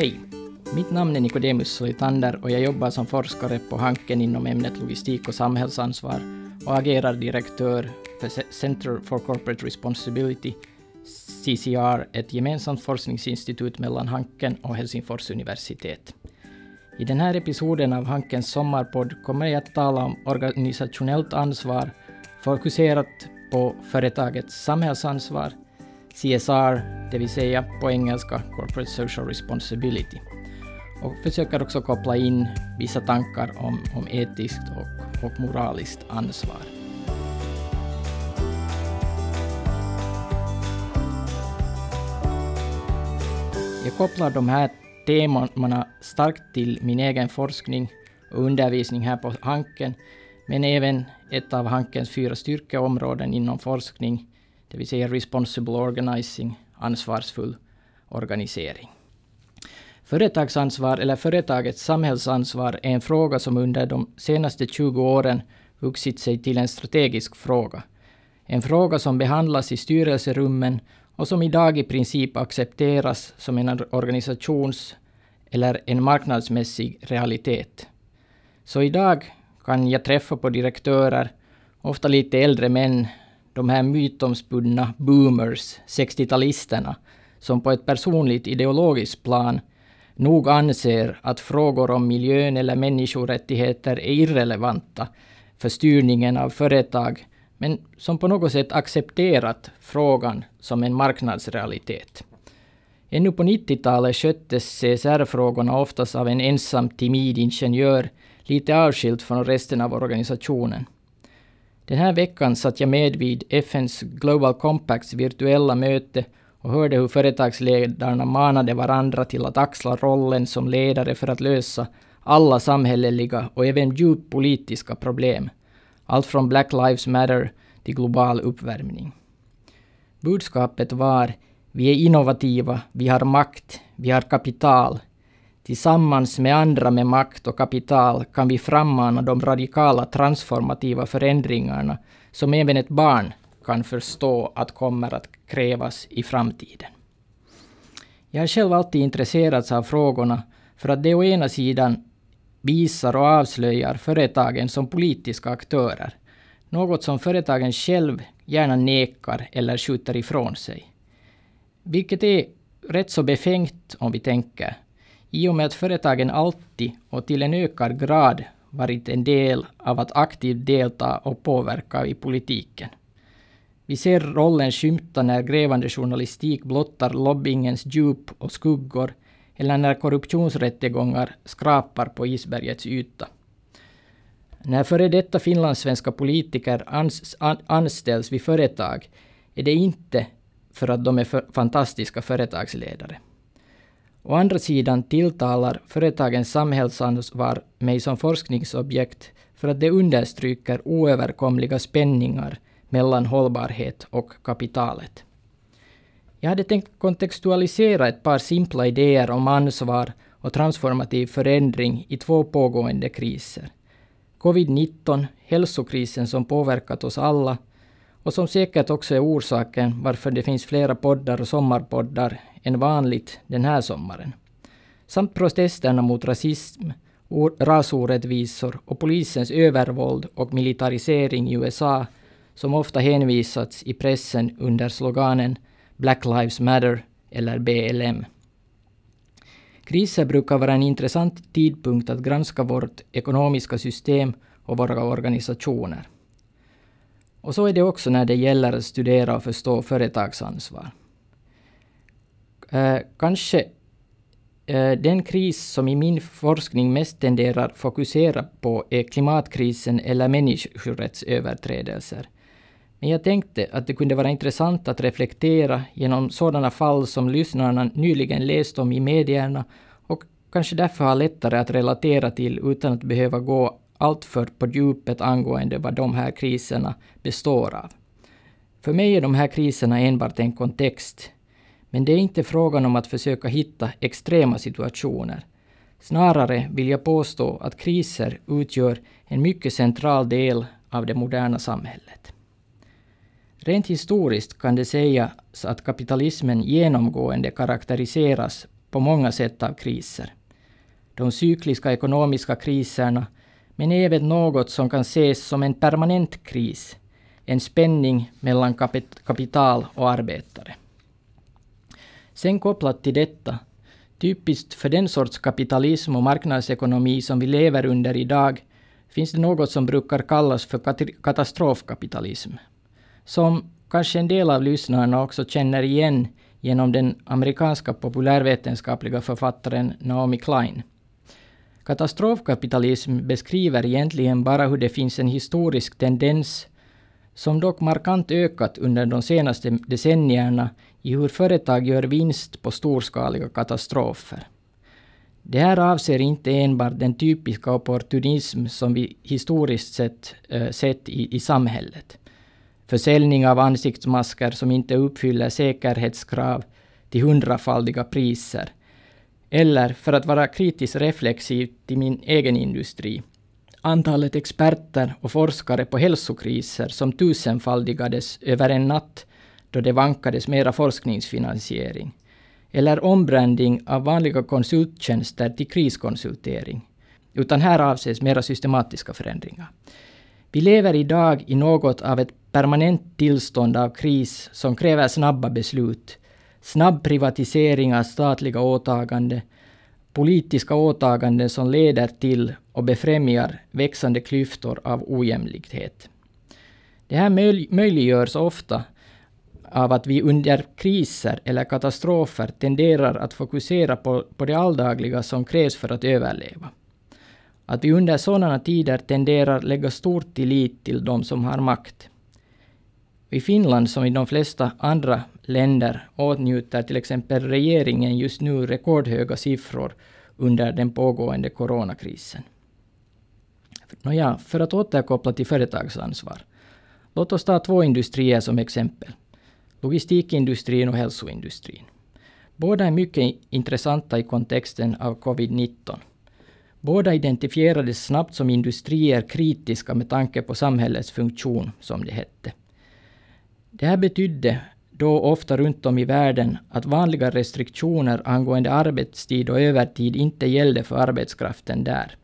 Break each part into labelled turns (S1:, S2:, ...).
S1: Hej! Mitt namn är Nikodemus Solitander och jag jobbar som forskare på Hanken inom ämnet logistik och samhällsansvar och agerar direktör för Center for Corporate Responsibility, CCR, ett gemensamt forskningsinstitut mellan Hanken och Helsingfors universitet. I den här episoden av Hankens sommarpodd kommer jag att tala om organisationellt ansvar fokuserat på företagets samhällsansvar, CSR, det vill säga på engelska Corporate Social Responsibility. Och försöker också koppla in vissa tankar om, om etiskt och, och moraliskt ansvar. Jag kopplar de här temana starkt till min egen forskning och undervisning här på Hanken, men även ett av Hankens fyra styrkeområden inom forskning, det vill säga responsible organizing, ansvarsfull organisering. Företagsansvar eller företagets samhällsansvar är en fråga som under de senaste 20 åren vuxit sig till en strategisk fråga. En fråga som behandlas i styrelserummen och som idag i princip accepteras som en organisations eller en marknadsmässig realitet. Så idag kan jag träffa på direktörer, ofta lite äldre män, de här mytomspunna boomers, 60-talisterna, som på ett personligt ideologiskt plan nog anser att frågor om miljön eller människorättigheter är irrelevanta för styrningen av företag, men som på något sätt accepterat frågan som en marknadsrealitet. Ännu på 90-talet sköttes CSR-frågorna oftast av en ensam timid ingenjör, lite avskilt från resten av organisationen. Den här veckan satt jag med vid FNs Global Compacts virtuella möte och hörde hur företagsledarna manade varandra till att axla rollen som ledare för att lösa alla samhälleliga och även djupt politiska problem. Allt från Black Lives Matter till global uppvärmning. Budskapet var vi är innovativa, vi har makt, vi har kapital. Tillsammans med andra med makt och kapital kan vi frammana de radikala transformativa förändringarna som även ett barn kan förstå att kommer att krävas i framtiden. Jag har själv alltid intresserats av frågorna för att det å ena sidan visar och avslöjar företagen som politiska aktörer, något som företagen själv gärna nekar eller skjuter ifrån sig. Vilket är rätt så befängt om vi tänker, i och med att företagen alltid och till en ökad grad varit en del av att aktivt delta och påverka i politiken. Vi ser rollen skymta när grävande journalistik blottar lobbyingens djup och skuggor eller när korruptionsrättegångar skrapar på isbergets yta. När före detta finlandssvenska politiker ans anställs vid företag är det inte för att de är för fantastiska företagsledare. Å andra sidan tilltalar företagens samhällsansvar mig som forskningsobjekt för att det understryker oöverkomliga spänningar mellan hållbarhet och kapitalet. Jag hade tänkt kontextualisera ett par simpla idéer om ansvar och transformativ förändring i två pågående kriser. Covid-19, hälsokrisen som påverkat oss alla och som säkert också är orsaken varför det finns flera poddar och sommarpoddar än vanligt den här sommaren. Samt protesterna mot rasism, rasorättvisor och polisens övervåld och militarisering i USA som ofta hänvisats i pressen under sloganen Black Lives Matter eller BLM. Kriser brukar vara en intressant tidpunkt att granska vårt ekonomiska system och våra organisationer. Och så är det också när det gäller att studera och förstå företagsansvar. Eh, kanske eh, den kris som i min forskning mest tenderar fokusera på är klimatkrisen eller människorättsöverträdelser. Men jag tänkte att det kunde vara intressant att reflektera genom sådana fall som lyssnarna nyligen läst om i medierna och kanske därför har lättare att relatera till utan att behöva gå alltför på djupet angående vad de här kriserna består av. För mig är de här kriserna enbart en kontext. Men det är inte frågan om att försöka hitta extrema situationer. Snarare vill jag påstå att kriser utgör en mycket central del av det moderna samhället. Rent historiskt kan det sägas att kapitalismen genomgående karaktäriseras på många sätt av kriser. De cykliska ekonomiska kriserna, men även något som kan ses som en permanent kris, en spänning mellan kapital och arbetare. Sen kopplat till detta, typiskt för den sorts kapitalism och marknadsekonomi som vi lever under idag, finns det något som brukar kallas för katastrofkapitalism, som kanske en del av lyssnarna också känner igen genom den amerikanska populärvetenskapliga författaren Naomi Klein. Katastrofkapitalism beskriver egentligen bara hur det finns en historisk tendens som dock markant ökat under de senaste decennierna i hur företag gör vinst på storskaliga katastrofer. Det här avser inte enbart den typiska opportunism som vi historiskt sett äh, sett i, i samhället. Försäljning av ansiktsmasker som inte uppfyller säkerhetskrav till hundrafaldiga priser. Eller, för att vara kritiskt reflexiv till min egen industri, antalet experter och forskare på hälsokriser som tusenfaldigades över en natt då det vankades mera forskningsfinansiering. Eller ombranding av vanliga konsulttjänster till kriskonsultering. Utan här avses mera systematiska förändringar. Vi lever idag i något av ett permanent tillstånd av kris som kräver snabba beslut, snabb privatisering av statliga åtaganden, politiska åtaganden som leder till och befrämjar växande klyftor av ojämlikhet. Det här möjliggörs ofta av att vi under kriser eller katastrofer tenderar att fokusera på, på det alldagliga som krävs för att överleva. Att vi under sådana tider tenderar lägga stor tillit till de som har makt. I Finland, som i de flesta andra länder, åtnjuter till exempel regeringen just nu rekordhöga siffror under den pågående coronakrisen. Nåja, för att återkoppla till företagsansvar. Låt oss ta två industrier som exempel. Logistikindustrin och hälsoindustrin. Båda är mycket intressanta i kontexten av covid-19. Båda identifierades snabbt som industrier kritiska med tanke på samhällets funktion, som det hette. Det här betydde då ofta runt om i världen att vanliga restriktioner angående arbetstid och övertid inte gällde för arbetskraften där.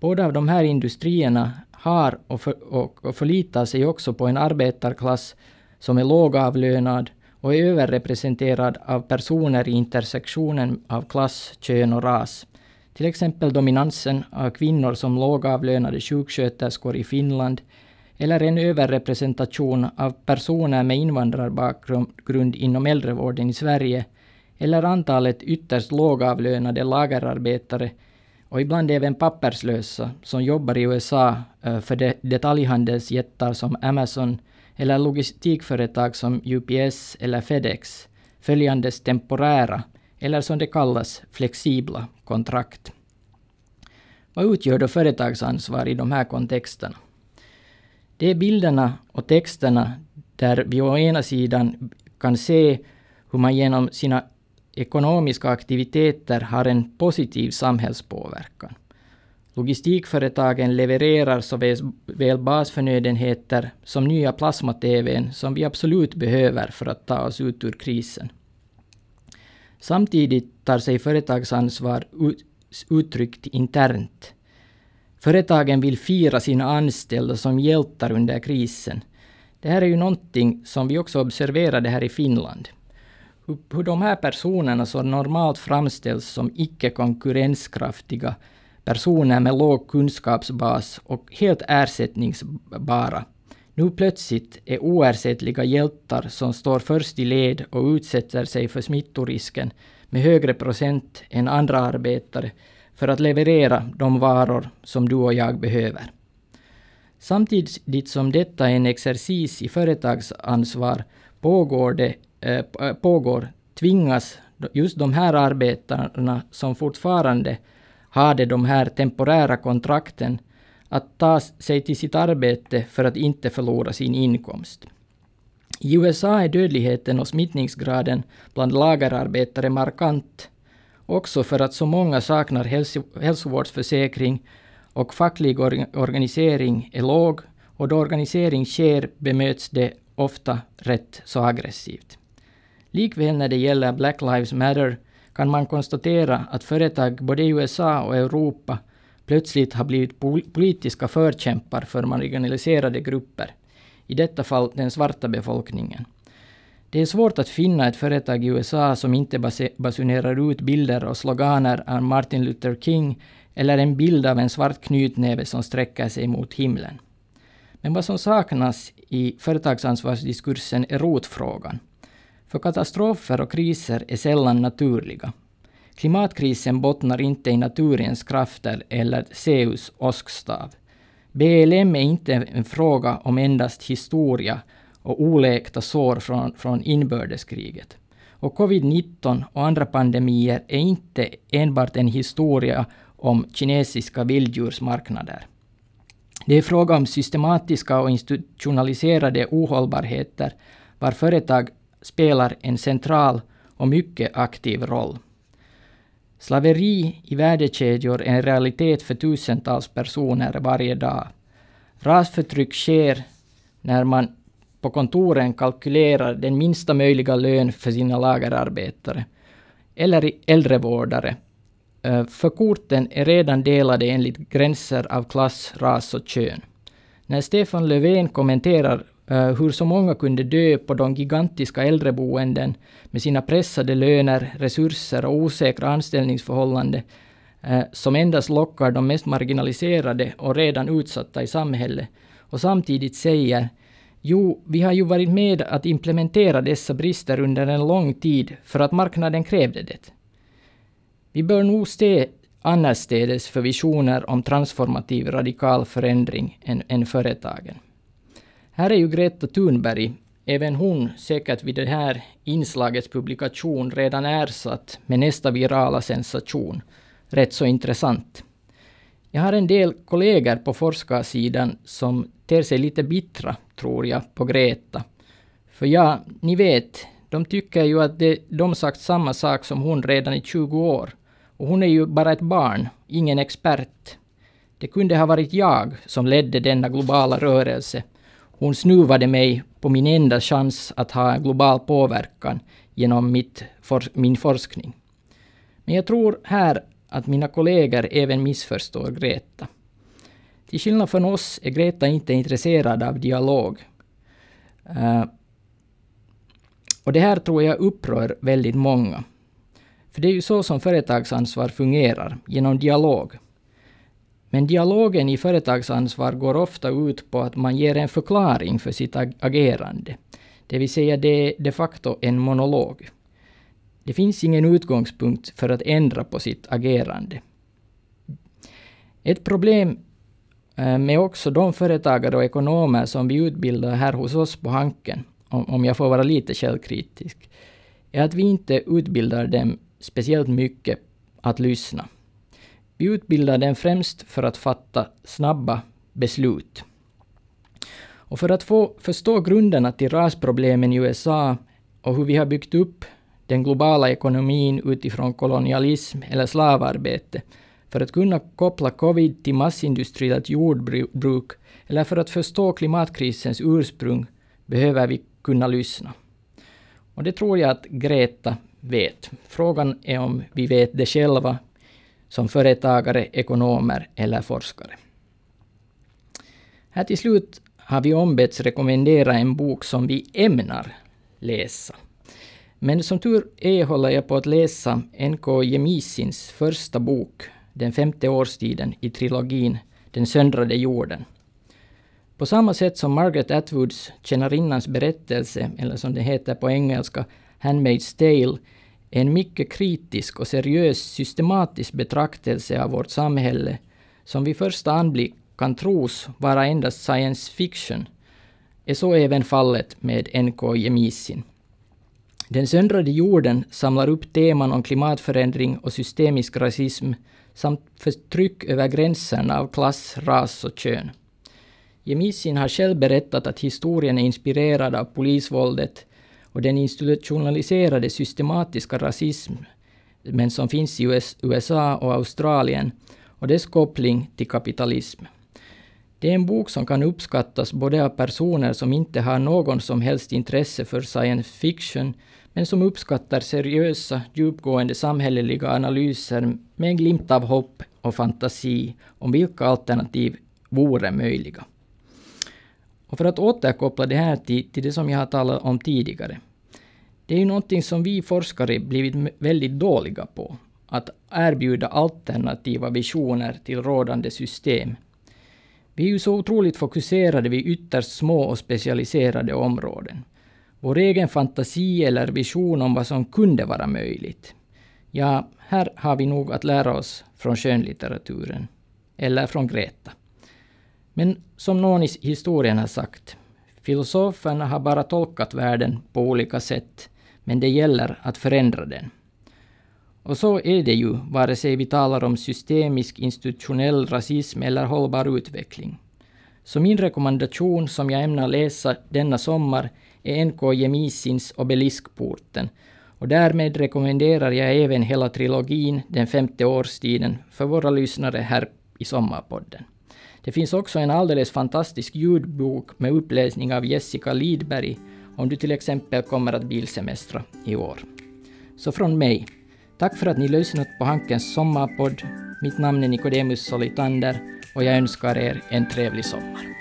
S1: Båda av de här industrierna har och, för, och, och förlitar sig också på en arbetarklass som är lågavlönad och är överrepresenterad av personer i intersektionen av klass, kön och ras. Till exempel dominansen av kvinnor som lågavlönade sjuksköterskor i Finland eller en överrepresentation av personer med invandrarbakgrund inom äldrevården i Sverige eller antalet ytterst lågavlönade lagerarbetare och ibland även papperslösa som jobbar i USA eh, för detaljhandelsjättar som Amazon eller logistikföretag som UPS eller Fedex följandes temporära, eller som det kallas, flexibla kontrakt. Vad utgör då företagsansvar i de här kontexterna? Det är bilderna och texterna där vi å ena sidan kan se hur man genom sina ekonomiska aktiviteter har en positiv samhällspåverkan. Logistikföretagen levererar såväl basförnödenheter som nya plasma-TVn som vi absolut behöver för att ta oss ut ur krisen. Samtidigt tar sig företagsansvar uttryckt internt. Företagen vill fira sina anställda som hjältar under krisen. Det här är ju någonting som vi också observerade här i Finland. Hur, hur de här personerna som normalt framställs som icke konkurrenskraftiga personer med låg kunskapsbas och helt ersättningsbara nu plötsligt är oersättliga hjältar som står först i led och utsätter sig för smittorisken med högre procent än andra arbetare för att leverera de varor som du och jag behöver. Samtidigt som detta är en exercis i företagsansvar pågår, det, eh, eh pågår tvingas just de här arbetarna som fortfarande hade de här temporära kontrakten att ta sig till sitt arbete för att inte förlora sin inkomst. I USA är dödligheten och smittningsgraden bland lagerarbetare markant, också för att så många saknar hälso hälsovårdsförsäkring och facklig or organisering är låg och då organisering sker bemöts det ofta rätt så aggressivt. Likväl när det gäller Black Lives Matter kan man konstatera att företag både i USA och Europa plötsligt har blivit politiska förkämpar för marginaliserade grupper, i detta fall den svarta befolkningen. Det är svårt att finna ett företag i USA som inte basunerar ut bilder och sloganer av Martin Luther King eller en bild av en svart knytnäve som sträcker sig mot himlen. Men vad som saknas i företagsansvarsdiskursen är rotfrågan. För katastrofer och kriser är sällan naturliga. Klimatkrisen bottnar inte i naturens krafter eller Zeus åskstav. BLM är inte en fråga om endast historia och oläkta sår från, från inbördeskriget. Och covid-19 och andra pandemier är inte enbart en historia om kinesiska vilddjursmarknader. Det är fråga om systematiska och institutionaliserade ohållbarheter var företag spelar en central och mycket aktiv roll. Slaveri i värdekedjor är en realitet för tusentals personer varje dag. Rasförtryck sker när man på kontoren kalkylerar den minsta möjliga lön för sina lagerarbetare eller äldrevårdare. Eh, för korten är redan delade enligt gränser av klass, ras och kön. När Stefan Löfven kommenterar eh, hur så många kunde dö på de gigantiska äldreboenden med sina pressade löner, resurser och osäkra anställningsförhållanden eh, som endast lockar de mest marginaliserade och redan utsatta i samhället och samtidigt säger Jo, vi har ju varit med att implementera dessa brister under en lång tid för att marknaden krävde det. Vi bör nog se annorstädes för visioner om transformativ radikal förändring än, än företagen. Här är ju Greta Thunberg, även hon säkert vid det här inslagets publikation redan ersatt med nästa virala sensation. Rätt så intressant. Jag har en del kollegor på forskarsidan som ter sig lite bittra, tror jag, på Greta. För ja, ni vet, de tycker ju att det, de sagt samma sak som hon redan i 20 år. Och hon är ju bara ett barn, ingen expert. Det kunde ha varit jag som ledde denna globala rörelse hon snuvade mig på min enda chans att ha en global påverkan genom mitt for, min forskning. Men jag tror här att mina kollegor även missförstår Greta. Till skillnad från oss är Greta inte intresserad av dialog. Uh, och det här tror jag upprör väldigt många. För det är ju så som företagsansvar fungerar, genom dialog. Men dialogen i företagsansvar går ofta ut på att man ger en förklaring för sitt agerande. Det vill säga det är de facto en monolog. Det finns ingen utgångspunkt för att ändra på sitt agerande. Ett problem eh, med också de företagare och ekonomer som vi utbildar här hos oss på Hanken, om jag får vara lite källkritisk, är att vi inte utbildar dem speciellt mycket att lyssna. Vi utbildar dem främst för att fatta snabba beslut. Och för att få förstå grunderna till rasproblemen i USA och hur vi har byggt upp den globala ekonomin utifrån kolonialism eller slavarbete, för att kunna koppla covid till massindustriellt jordbruk eller för att förstå klimatkrisens ursprung behöver vi kunna lyssna. Och det tror jag att Greta vet. Frågan är om vi vet det själva som företagare, ekonomer eller forskare. Här till slut har vi ombetts rekommendera en bok som vi ämnar läsa. Men som tur är håller jag på att läsa N.K. Jemisins första bok, Den femte årstiden i trilogin Den söndrade jorden. På samma sätt som Margaret Atwoods Tjänarinnans berättelse, eller som det heter på engelska, Handmaid's Tale, en mycket kritisk och seriös systematisk betraktelse av vårt samhälle som vid första anblick kan tros vara endast science fiction är så även fallet med NK Jemisin. Den söndrade jorden samlar upp teman om klimatförändring och systemisk rasism samt förtryck över gränserna av klass, ras och kön. Jemisin har själv berättat att historien är inspirerad av polisvåldet och den institutionaliserade systematiska rasism men som finns i USA och Australien och dess koppling till kapitalism. Det är en bok som kan uppskattas både av personer som inte har någon som helst intresse för science fiction, men som uppskattar seriösa, djupgående samhälleliga analyser med en glimt av hopp och fantasi om vilka alternativ vore möjliga. Och för att återkoppla det här till, till det som jag har talat om tidigare. Det är ju någonting som vi forskare blivit väldigt dåliga på. Att erbjuda alternativa visioner till rådande system. Vi är ju så otroligt fokuserade vid ytterst små och specialiserade områden. Vår egen fantasi eller vision om vad som kunde vara möjligt. Ja, här har vi nog att lära oss från skönlitteraturen. Eller från Greta. Men som någon i historien har sagt, filosoferna har bara tolkat världen på olika sätt, men det gäller att förändra den. Och så är det ju, vare sig vi talar om systemisk institutionell rasism eller hållbar utveckling. Så min rekommendation som jag ämnar läsa denna sommar är NK Jemisins Obeliskporten, och därmed rekommenderar jag även hela trilogin Den femte årstiden för våra lyssnare här i Sommarpodden. Det finns också en alldeles fantastisk ljudbok med uppläsning av Jessica Lidberg om du till exempel kommer att bilsemestra i år. Så från mig, tack för att ni lyssnat på Hankens sommarpodd. Mitt namn är Nikodemus Solitander och jag önskar er en trevlig sommar.